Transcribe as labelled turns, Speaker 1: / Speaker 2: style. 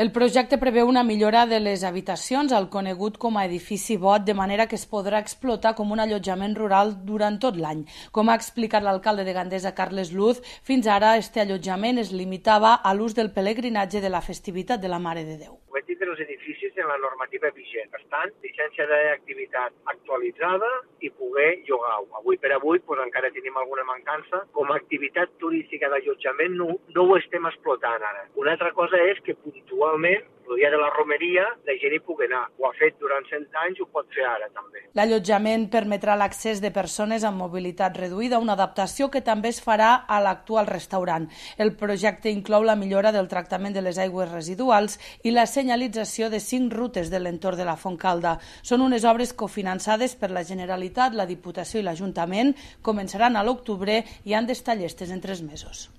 Speaker 1: El projecte preveu una millora de les habitacions al conegut com a edifici Bot, de manera que es podrà explotar com un allotjament rural durant tot l'any. Com ha explicat l'alcalde de Gandesa, Carles Luz, fins ara este allotjament es limitava a l'ús del pelegrinatge de la festivitat de la Mare de Déu
Speaker 2: de los edificis en la normativa vigent. Per tant, llicència d'activitat actualitzada i poder llogar-ho. Avui per avui pues, encara tenim alguna mancança. Com a activitat turística d'allotjament no, no ho estem explotant ara. Una altra cosa és que puntualment el dia de la romeria la gent hi pugui anar. Ho ha fet durant 100 anys, ho pot fer ara també.
Speaker 1: L'allotjament permetrà l'accés de persones amb mobilitat reduïda, una adaptació que també es farà a l'actual restaurant. El projecte inclou la millora del tractament de les aigües residuals i la senyalització de cinc rutes de l'entorn de la Fontcalda. Són unes obres cofinançades per la Generalitat, la Diputació i l'Ajuntament, començaran a l'octubre i han d'estar llestes en tres mesos.